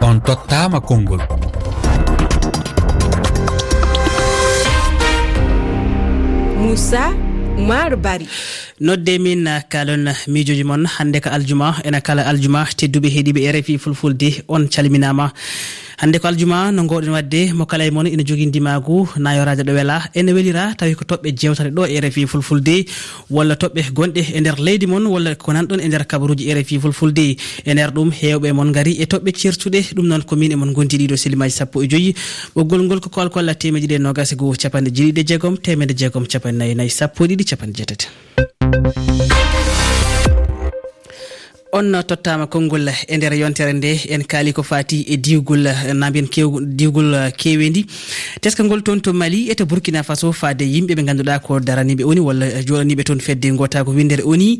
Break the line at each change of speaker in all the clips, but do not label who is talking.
on tottama konngol
moussa maro bari.
Nodde min kalon miijoji moon hannde ko aljuma ena kala aljuma tedduɓe heeɗiɓe e rfi fulfulde on calminama. hannde ko aljuma no gowɗen wadde mo kala e moon ina jogui ndimagu nayoraje ɗo weela ene welira tawi ko toɓɓe jewtate ɗo e rfi fulfulde walla toɓɓe gonɗe e nder leydi moon walla ko nanɗon e nder kabaruji rfi fulfulde. E nder ɗum hewɓe moon gaari e toɓɓe certuɗe ɗum noon komin emon gondi ɗiɗo silimaji sappo e joyyi ɓoggol ngol ko kolkolla temeɗe ɗiɗi e nogas e goho capanɗe jeeɗiɗi e jeegom temedde jeegom capanɗe nayyi nayi sappo e ɗiɗi capanɗe jeetati. on tottama konngol e nder yontere nde. En kaali ko fati e diwgol nambiyen kew diwgol uh, kewendi. Teska ngol toon to mali e to burkina faso fade yimɓe ɓe ganduɗa ko daraniɓe oni walla joɗaniɓe toon fedde gota ko windere oni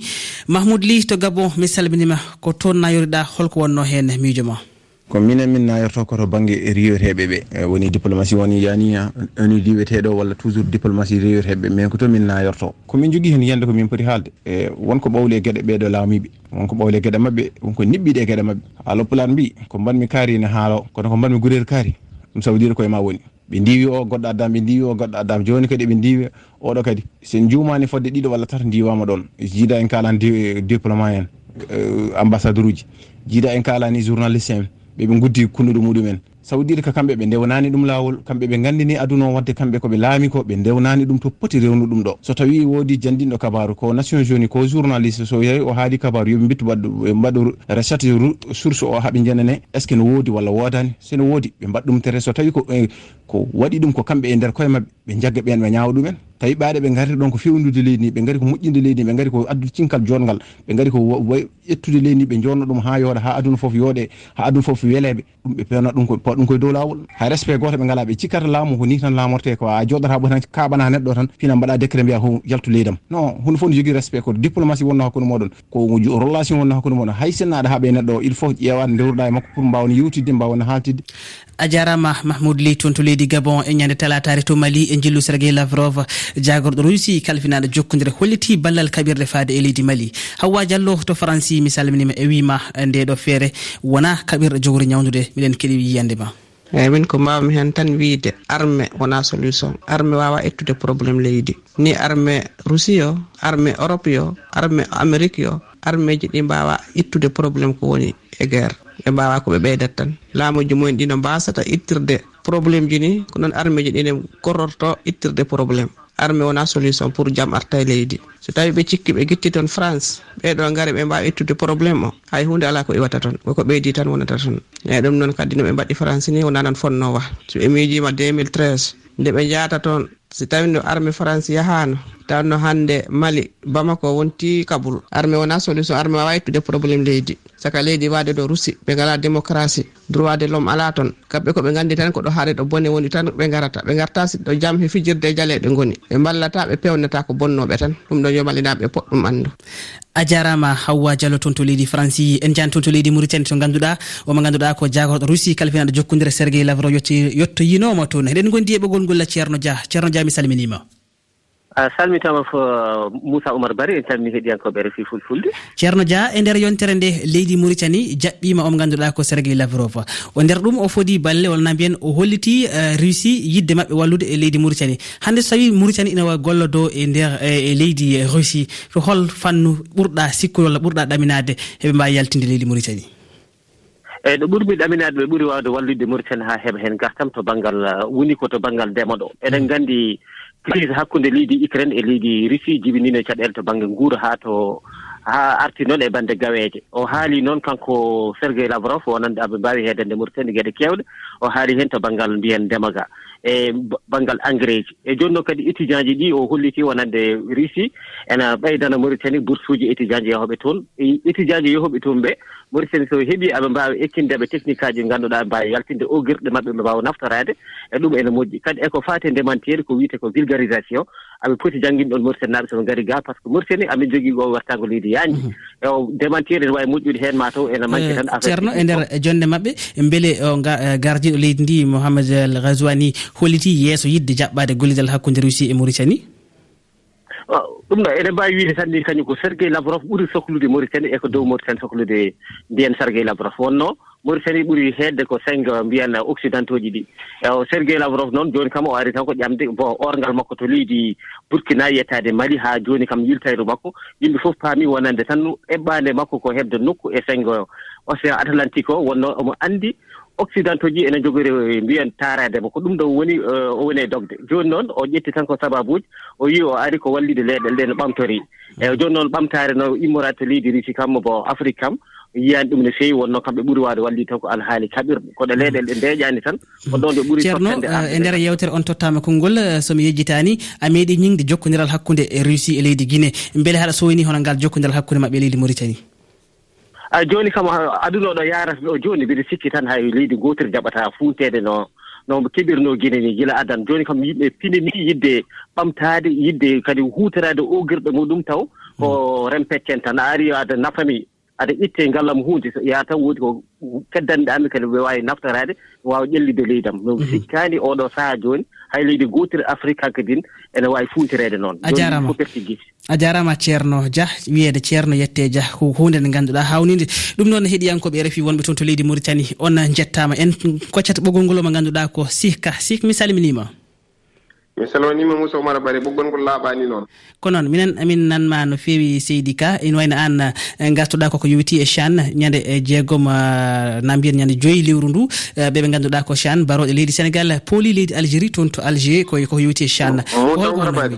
mahmoud ly to gabon mi salminima ko toon nayoriɗa holko wonno hen miijo ma
ko minen min nayorto koto banggue riyoteɓe ɓe. Eh, woni diplomatie woni yani oni riweteɗo walla toujours diplomatie riweteɓe mais ko to min nayorto komin jogui hen yiyande komin poti haalde e wonko ɓawli e gueɗe ɓeɗo laamiɓe wonko ɓawli e gueɗe mabɓe wonko niɓɓiɗe e gueɗe mabɓe haaloplan mbi ko mbanmi kaari ne haalo kono ko mbanmi gurel kaari ɗum sawdira koye ma woni. Ɓe ndiwi o goɗɗo addama ɓe ndiwi o goɗɗo addama joni kadi ɓe ndiwi oɗo kadi. Sen jumani fodde ɗiɗo walla tata ndiwama ɗon. Jiida en kalani diplôme en eh, ambassadeur uji. Jiida en kalani journaliste en. ɓeɓe guddi kunnuɗo muɗumen. Sabu ɗiɗi ka kamɓe ɓe ndewnani ɗum lawol kamɓe ɓe gandini aduna o wadde kamɓe koɓe laami ko ɓe ndewnani ɗum to poti rewnu ɗum ɗo. So tawi woodi jandinɗo kabaru ko nation joni ko journaliste so yewi o haali kabaru yoɓe bittu ɓe mbaɗu rechat source o haaɓe janane est ce que no woodi walla woodani? Seno woodi ɓe mbaɗ ɗum tere. So tawi ko eh, ko waɗi ɗum ko kamɓe e nder koye mabɓe ɓe jagga ɓen ɓe ñawa ɗumen. tawi ɓaaɗe ɓe gari ɗon ko fewnude leydi ni ɓe gari ko moƴƴinde leydi ni ɓe gari ko addude cinkal jotgal ɓe gari ko ƴettude leydi ni ɓe jonno ɗum ha yooɗa ha aduna foof yooɗe ha aduna foof weleɓe ɗum ɓe pewna ɗum koye ɗum koye dow lawol hay respect goto ɓe ngala ɓe cikkata laamu ko ni tan laamorte ko a joɗata ɓo tan kaɓana neɗɗo tan fina mbaɗa décret mbiya ho yaltu leydam non hunde fof ne jogui respect ko diplomatie wonno hakkude moɗon ko relation wonno hakkude moɗon hay sinnaɗa haaɓe neɗɗo o il faut ƴewade dewruɗa e makko pour mbawne yewtidde mbawne haltidde
a jarama mahmoud ly toon to leydi gabon e ñande talatare to mali e jillu sergei lavrov. jagorɗo russi kalfinaɗo jokkodire holliti ballal kaɓirɗe faade e leydi mali. Hawwa diallo to franci mi salminima e wima nde ɗo feere. Wona kaɓirɗe jogori ñawdude miɗen keeɗi yiyande ma.
Eyyi min ko mbawmi hen tan wiide armé wona solution. Armé wawa ettude probléme leydi. Ni armé russie o armé europe yo armé amérique yo armé ji ɗi mbawa ittude probléme ko woni e guerre. E ɓe mbawa koɓe ɓeydat tan. Laamuji mumen ɗino mbasata ittirde probléme ji ni ko noon armé ji ɗine korrorto ittirde probléme armé wona solution pour jaam arta e leydi. So tawi ɓe cikki ɓe guitti toon france ɓeɗo gaare ɓe mbawi ittude probléme o. hay hunde ala ko iwata toon koko ɓeydi tan wonata toon eyyi ɗum noon kadi no ɓe mbaɗi france ni wonanan fonnowa. So ɓe miijima 2013 nde ɓe jaata toon si tawi no armé france yahano tawno hande mali bamako wonti kaboul armé wona solution armé wawa ittude probléme leydi. Saka leydi wade ɗo russi ɓe gala démocratie droit de l'homme ala toon. Kamɓe koɓe gandi tan ko ɗo haare ɗo bone woni tan ɓe garata ɓe garta si ɗo jaam he fijirde e jaaleɗe goni ɓe ballata ɓe pewnata ko bonnoɓe tan. Ɗum ɗo yomalinaɓe poɗɗum andu
a jarama hawwa diallo toon to leydi franci en jani toon to leydi mauritanie to ganduɗa omo ganduɗa ko jagorɗo russie kalfinaɗo jokkodira serguei lavro yettoyinoma toon. Heɗen gondi e ɓoggol ngol ceerno dia. Ceerno dia mi salminima.
a salmitama fo uh, moussa oumar bari en calmini heɗiyankoɓe refi fulfulde
ceerno dia e nder yontere nde leydi mauritanie jaɓɓima omo ganduɗa ko sergey lavrov. O nder ɗum o foodi balle wonana mbiyen o holliti uh, russie yidde mabɓe wallude e leydi mauritanie hande so tawi mauritanie ina gollodo e nder e, e leydi russie to hol fannu ɓurɗa sikkude walla ɓurɗa ɗaminade heɓe mbawi yaltinde leydi mauritanie
eeyi ɗo ɓurmi ɗaminade ɓe ɓuuri wawde walludde mauritanie ha heeɓa hen gartam to banggal uh, woni ko to baŋngal ndema ɗo eɗen nganndi crise hakkunde leydi ukraine e leydi russie jibinino caɗele to banggue guura ha to ha arti noon e bande gaweje o haali noon kanko sergei lavrov wonande aɓe mbawi heedande mauritanie gueɗe kewɗe o haali hen to banggal mbiyen ndema ga e banggal engrais ji e joni noon kadi étudient ji ɗi o holliti wonande russie ena ɓeydana mauritanie bourse uji étudient ji e yahoɓe toon e étudient ji e yahoɓe toon ɓe Mauritanie so heeɓi aɓe mbawi ekkindeɓe technique aji ganduɗa mbawi yaltinde o guirɗe mabɓe ɓe mbawa naftorade e ɗum ene moƴƴi. Kadi eko fate ndemanteeri ko wiyete ko vulgarisation aɓe poti jangguinde ɗon Mauritanie naɓe soɓe gari ga par ce que Mauritanie amin jogui o wartago leydi yañji mhm. e o ndemanteeri ene wawi moƴƴude hen mataw ene manque tan eh,
ceerno e nder jonde mabɓe beele o eh, gardiɗo leydi ndi mouhamad al gaswani holiti yesso yidde jaɓɓade gollidal hakkude russie e mauritanie
ɗum ɗo eɗen mbawi wiide tan ni kañum ko sergey lavrov ɓuri sohlude mauritanie e ko dow mauritanie sohlude mbiyen sergey lavrov. Wonno mauritanie ɓuri hedde ko cinq mbiyen occidentaux ji ɗi. E, sergey lavrov noon joni kam o ari tan ko ƴamde bon orgal makko to leydi burkina yettade mali ha joni kam yiltayru makko. Yimɓe fof paami wonande tan eɓɓande makko ko heɓde nokku e cinq océan atlantique o. Wonno omo anndi occidentaux ji ene jogori eh, mbiyen taradema ko ɗum ɗo woni eh, o woni e dogde. Joni noon o ƴetti tan ko sababuji o yi o ari ko wallide leyɗel ɗe no ɓamtori. Eyi joni noon ɓamtare no immorata leydi rusi kam bo afrique kam yiyani ɗum no feewi wonno kamɓe ɓuuri wawde wallide tan ko alhaali kaɓirɗe. Koɗo leyɗel ɗe ndeƴani tan ko ɗon ɗe ɓuuri
ceerno eh, e nder yewtere on tottama konngol somi yejjitani a meeɗi ñingde jokkodiral hakkude e russie e leydi guinée. Beele haɗa sowini hono ngal jokkodiral hakkude mabɓe e leydi mauritanie.
a jooni kam aduna ɗo yarata ɗo jooni mbiɗa sikki tan hay leydi gootir jaɓataa funtede no no keɓirno gine ni gila adan. Jooni kam yimɓe pinini yidde ɓamtaade yidde kadi huutorade ogirɗe muɗum taw hmm. ko rempeccen tan. A ari ada nafami aɗa itte ngallam hunde ya tan woodi ko keddanɗe ami kadi ɓe wawi naftorade wawa ƴellide leydam donc mhm. sikkani oɗo saaha joni hay leydi gootiri afrique hankadin ene wawi funtirede noon.
A jarama
ko perti
a jarama ceerno dia wiyede ceerno yette dia ko hunde nde ganduɗa hawnide ɗum noon heeɗiyankoɓe e refi wonɓe toon to leydi mauritanie on jettama en. Koccata ɓoggol ngol mo ganduɗa ko sihka. Sik mi salminima
mi salminima moussa oumar bari ɓoggol ngol laaɓani noon.
Ko noon minen amin nanma no fewi seydi ka. Ene wayno an eh, gartoɗa koko yowiti e chan ñande eh, jeegom eh, na mbiyen ñande joyi lewru ndu. Ɓeɓe ganduɗa ko chan baroɗe leydi sénégal pooli leydi algérie toon to alger koy koko yowiti e chan.
Ko holko horabaji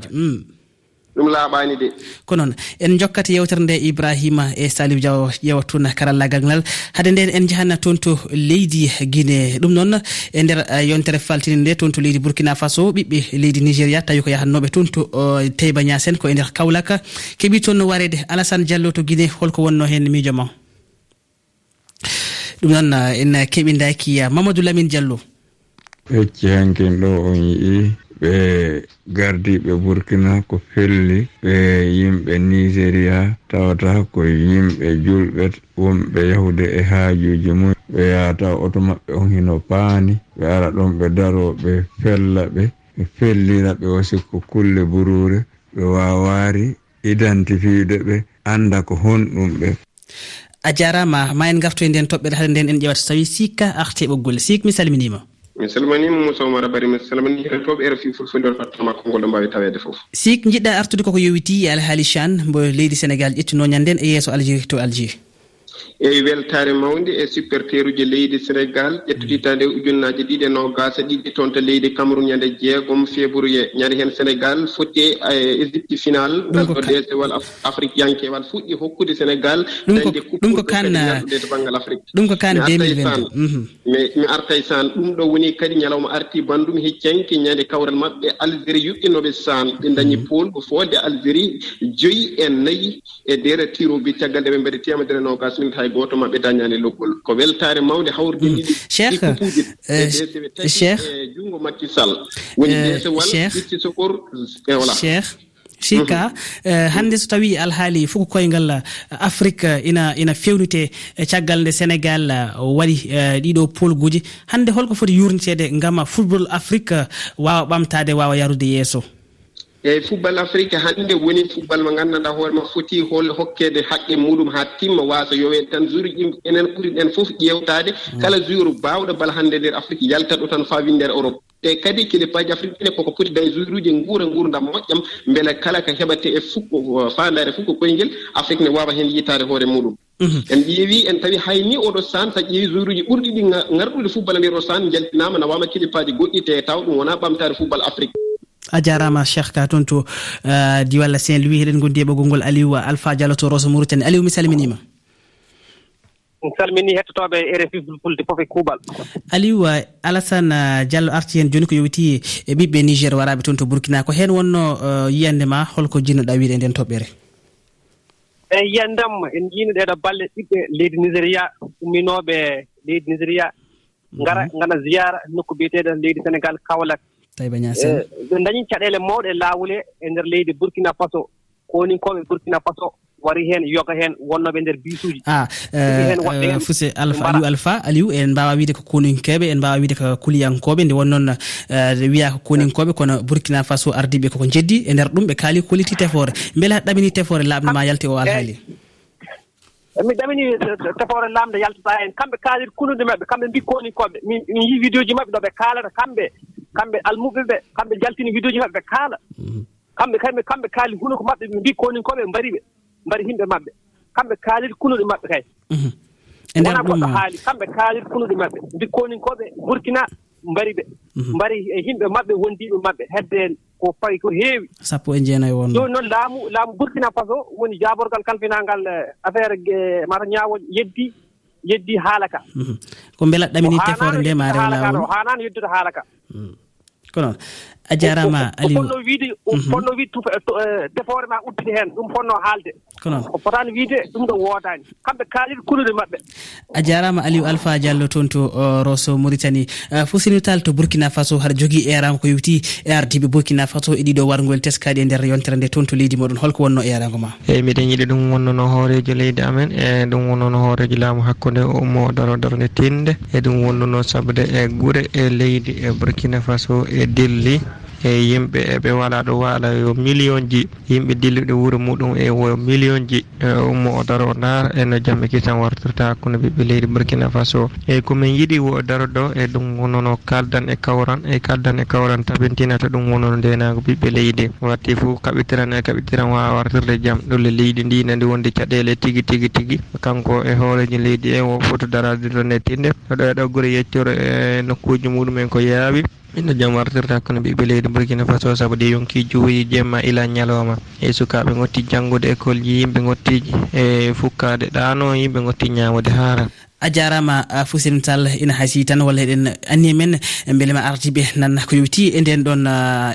ɗum laaɓani de.
Ko noon. En jokkata yewtere nde ibrahima e salif diaw ƴewa tun karallagal ngal. Hade nden en jahanna toon to leydi guine ɗum noon e nder e, yontere faltini nde toon to leydi bourkina faso ɓiɓɓe leydi nigéria tawi ko yahannoɓe toon to teyba ñasen ko e nder kawlaka keeɓi toon no warede alassane diallo to guine holko wonno hen miijo ma. Ɗum noon en keɓidaki mamadou lamine diallo.
E cihankin ɗo on yii. ɓe gardiɓe burkina ko felli ɓe yimɓe nigéria tawata ko yimɓe julɓe wonɓe yahude e haajuji mum ɓe yahata oto maɓɓe on hino paani ɓe ara ɗon ɓe daro ɓe fella ɓe ɓe fellira ɓe wasi ko kulle burure ɓe wawari identifiede ɓe anda ko honɗum ɓe.
A jarama ma en gartoy nden toɓɓere haade nden en ƴewata tawi sikka arte ɓoggol sik mi salminima
mi salminima moussa oumar abari mi salmini heɗotoɓe rfi fulfulde on konngol ɗo mbawi tawede foof
sik jiɗɗa artude koko yowiti alhaali chan mbo leydi sénégal ƴettuno ñanden e yesso algérie to algérie.
eyi weltare mawde e superteruji leydi sénégal ƴettotitade ujunnaji ɗiɗi e nogas ɗiɗi toon to leydi cameron ñande jeegom février ñande hen sénégal foti e égypte final ɗo wal afrique yankewal fuɗɗi hokkude sénégal dande
ɗum ko kanɗe
to banggal afrique.
ɗum ko kan 2022
mi arta e san ɗum ɗo woni kadi ñalawma arti bandum heccenke ñande kawral mabɓe algérie yuɓɓinoɓe san ɓe dañi pol ko fodde algérie. Joyi e nayyi e nder e tirobi caggal nde ɓe mbaɗi temedere e nogas anndi hay goto maɓɓe dañani loggol ko weltare mawde hawrde hmm. ɗiɗi
cheikh
e eh, e e cheikh junngo makki sall woni eh, deesewal itti sokor e voilà
cheikh chika mhm. eh, hannde so tawi alhaali fof ko koyngal afrique ina ina fewnite caggal nde sénégal waɗi ɗiɗo polguji. Hannde holko foti yurnitede ngam football afrique wawa ɓamtade wawa yarude yeeso.
eyyi football afrique hannde woni football mo nganndanɗaa hoore ma foti hol hokkede haqqe muɗum haa timma waasa yowe tan jour uji enen ɓuri ɗen fof ƴeewtaade. Mm. Kala jour baawɗo bal hannde nder afrique yalta ɗo tan faawi ndeer europe. Te kadi kine paji afrique ɗine koko poti daye jour uji nguura nguurdam moƴƴam beele kala ko heɓate e fuk faandaare fof koyngel afrique ne waawa heen yittaade hoore muɗum. Uhuh. En ƴeewi en tawi hay ni oɗo san so ƴeewi jour uji ɓurɗi ɗi garɗude football ndeer o san jaltinama na waama kilipaaji goɗɗi te taw ɗum wonaa ɓamtare football afrique.
a jarama cheikh ka toon to euh, diwalla saint louis eɗen gondi e ɓoggol ngol aliou alpha diallo to roso mauritanie. Aliou mi salminima.
Mi salmini hettotoɓe e rfi fulfulde fof e kuuɓal.
Aliou euh, alassane euh, diallo arti hen joni ko yowiti e ɓiɓɓe niger waraɓe toon to burkina ko hen wonno yiyande ma holko jinnoɗa wiide e nden toɓɓere?
Eyi yiyandem en jiino ɗeɗo balle ɗiɓɓe leydi nigéria umminoɓe leydi nigéria gara mhm. gana ziyara nokku biyeteɗo leydi sénégal kawlak
tawi ñasen eh,
ɓe dañi caɗele mawɗe laawule e ndeer leydi burkina faso. Konin koɓe burkina faso
wari heen yoga heen wonnooɓe ndeer bisuuji
ah, eh, eh, fuse alpha aliou alpha. Aliou en mbawa wiide ko koninkeɓe en mbawa wiide ko kuliyankoɓe. Nde wonnoon wiya ko koninkoɓe kono burkina faso ardiɓe koko jeddi. E nder ɗum ɓe kaali koliti tefore. Beela ɗamini tefore laaɓnde ma yalti o alhaali.
Mi ɗamini tefore laamde yaltata hen kamɓe kaalir kunude maɓɓe kamɓe mbi koninkoɓe min yi vidéo ji maɓɓe ɗo ɓe kaalata kamɓe. kamɓe almuɓe ɓe kamɓe jaltini vidéo ji maɓɓe ɓe kaala. Kamɓe kamɓe kamɓe kaali huno ko maɓɓe ɓe mbi konin koɓe mbari ɓe mbari himɓe maɓɓe. Kamɓe kaalir kunuɗe maɓɓe kay.
Mm-hmm. E
Wona goɗɗo haali kamɓe kaalir kunuɗe maɓɓe. Mbi koninkoɓe burkina mbari ɓe. Mm-hmm. Mbari e yimɓe maɓɓe wondiɓe maɓɓe. Hedde en ko fayi ko heewi.
Sappo e jeenayi wonno.
Joni noon laamu laamu burkina faso woni jaaborgal kalfinangal eh, affaire mata ñaawo yeddi yeddi haala ka.
Mm-hmm. Ko mbela ɗaminirte
foore ndemare
wala
o hanano yeddude haala ka. Mm.
ko noon a jarama
alifonno wiide mhm. fonno wiide tufa eh, eh, defore ma uddini hen ɗum fonno haalde.
Ko noon
o fotani wiide ɗum ɗo woodani. Kamɓe kaaliɗe kulude mabɓe
a jarama aliou alpha diallo toon to rosso mauritanie. Eh, Fusinital to burkina faso haɗa jogui erango ko yewti e ardiɓe burkina faso e ɗiɗo wargol teskaɗi e nder yontere nde toon to leydi moɗon. Holko wonno erango ma
eyyi miɗen yiiɗi ɗum wonnono hoorejo leydi amen e ɗum wonnono hoorejo laamu hakkude e ummo daro darode tinde e ɗum wonnono sabude e guure e leydi e burkina faso e dilli e yimɓe eɓe waɗa ɗo waala yo million ji. Yimɓe dilliɗo wuuro muɗum e wo million ji. E ummo o daro o ndaara eno jamme kisan wartirta hakkude ɓiɓɓe leydi burkina faso. Eyyi komin yiiɗi wo daro ɗo e ɗum wonono kaldan e kawran e kaldan e kawran tabintinata ɗum wonono ndenago ɓiɓɓe leydi. Watti fo kaɓitiran e kaɓitiran wawa wartirde jaam ɗolle leydi ndi nandi wonde caɗele tigui tigui tigui kanko e hooreji leydi en o foti darade ɗo nettinde. Oɗo ɗo e guure yeccoro e nokkuji muɗumen ko yaawi. inno jaam wartirta kono ɓiɓɓe leydi burkina faso saabu de yonki juuyi jemma ila ñalawma. E sukaɓe gotti janggude école ji yimɓe gotti e fukkade ɗano yimɓe gotti ñamude haara.
A jarama fusirm sall ina haysi tan walla eɗen anni men beele ma ardiɓe nan ko yowiti e nden ɗon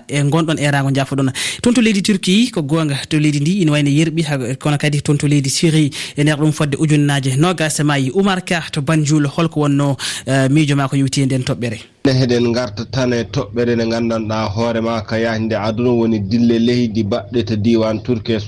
e gonɗon erago jafoɗon toon to leydi turquie ko gonga to leydi ndi ina wayno yerɓi kono kadi toon to leydi syrie e nder ɗum fodde ujunnaje nogas maayi oumar ka to banjoul holko wonno e, miijo ma ko yowiti e nden toɓɓere.
ne heɗen garta tan e toɓɓere nde gandanɗa hoore ma ka yahnde aduna woni dille leydi baɗɗe to diwan turke e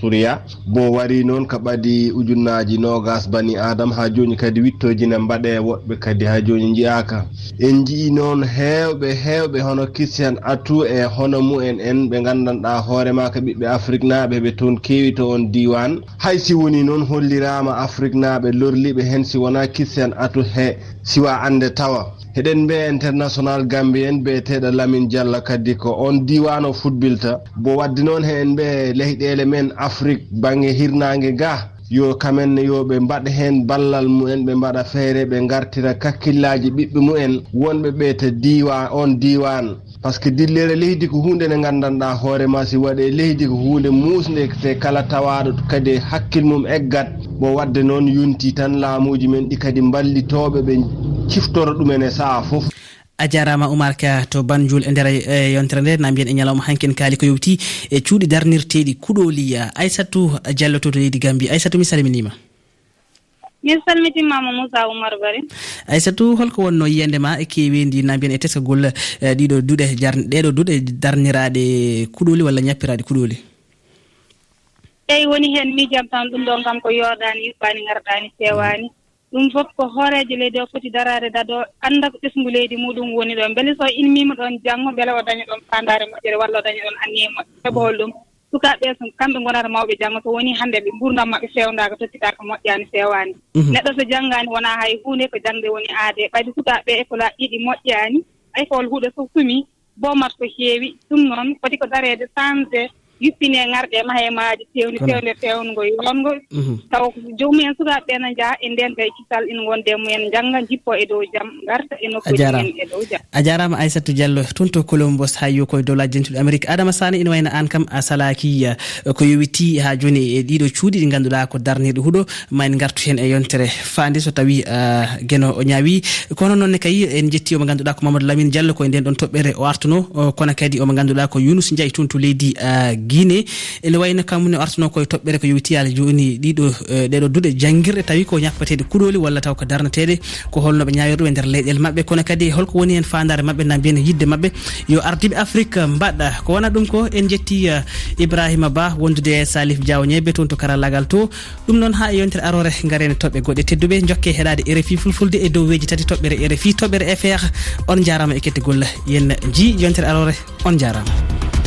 bo wari noon ka ɓadi ujunnaji nogas bani adama ha joni kadi wittoji ne mbaɗe woɗɓe kadi ha joni jiyaka en jii noon hewɓe hewɓe hono christian atou e hono mumen en ɓe gandanɗa hoorema ko ɓiɓɓe afrique naɓe ɓe toon kewi to on diwan. Hay si woni noon hollirama afrique naɓe lorliɓe hen si wona christian atou he siwa ande tawa. heɗen mbiya international gambien biyeteɗo lamin diallo kadi ko on diwan o futbilta bo wadde noon hen ɓe leyɗele men afrique banggue hirnague ga yo kamenne yo ɓe mbaɗ hen ballal mumen ɓe mbaɗa feere ɓe gartira kakkillaji ɓiɓɓe mumen. Wonɓe ɓe to diwan on diwan par ce que dillere leydi ko hunde nde gandanɗa hoorema si waɗe leydi ko hunde musde te kala tawaɗo kadi hakkil mum eggat. Bo wadde noon yonti tan laamuji men ɗi kadi ballitoɓe ɓe ciftoro ɗumen e saaha foof
a jarama oumar ka to banjoul e nder e yontere nde na mbiyen e ñalawma hanken kaali ko yowti e cuuɗi darnirteɗi kuɗoliya aissatou diallo to to leydi gambi aissatou mi salminima
min salmitinmama moussa oumar bari.
Aissatou holko wonno yiyande ma e kewendi na mbiyen e teskagol eh, ɗiɗo duuɗe jar ɗeɗo duuɗe darniraɗe kuɗoli walla ñappiraɗe kuɗoli?
Eyi woni heen miijam tan ɗum ɗon kam ko yordani yuɓɓani garɗani fewani ɗum fof ko hoorejo leydi o foti darade dado annda ko ɓesngu leydi muɗum woni ɗon. Beele so ilmima ɗon janngo beele o daña ɗon fandare moƴƴere walla o daña ɗon anniye moƴƴe heɓo holɗum sukaaɓe ɓe so kamɓe ngonata mawɓe janngo so wonii hannde ɓe nguurdam maɓɓe feewndaka tottitaaka moƴƴaani feewaani. Mhm. Neɗɗo so janngaani wonaa hay huunde ko jannde woni aade. Ɓadi sukaaɓe école aji ɗiɗi moƴƴaani école huuɗo so sumii bomat ko heewi ɗum noon foti ko dareede changé yuɓɓine ŋarɗe e ma he maaji fewni fewde fewnugo yongo. Mhm. Taw jomumen sukaaɓe ɓe no njaha e nden tawi kisal ina gonde mumen jannga jippo e dow jam garta e nokkuumen e dow jam.
A jarama aissatou diallo toon to colombos ha yo koye dowlaji jentuɗi amérique adama sane ina wayno an kam a salaki eh, ko yowiti ha joni e ɗiɗo cuuɗi ɗi ganduɗa ko darniɗo huuɗo. Ma en gartu hen e yontere fande so tawi eh, gueno o ñaawi. Kono noonne kayi en jetti omo ganduɗa ko mamadou lamine diallo koye nden ɗon toɓɓere o artuno. Eh, kono kadi omo ganduɗa ko younus ndiaye toon to leydi guine ene wayno kammune o artano koye toɓɓere ko yewti yaala joni ɗiɗo e, ɗeɗo duuɗe jangguirɗe tawi ko ñappateɗe kuɗoli walla taw ko darneteɗe ko holnoɓe ñawir ɗum e nder leyɗele mabɓe kono kadi holko woni hen fandare mabɓe na mbiyen yidde mabɓe yo ardiɓe afrique mbaɗɗa. Ko wona ɗum ko en jetti e, ibrahima ba wondude e salif diawñebe toon to karallagal to. Ɗum noon ha e yontere arore garene toɓɓe goɗɗe tedduɓe jokke heɗade rfi fulfulde e dow weji tati toɓɓere rfi toɓɓere fr on jarama e kettigol yen ji yontere arore on jarama.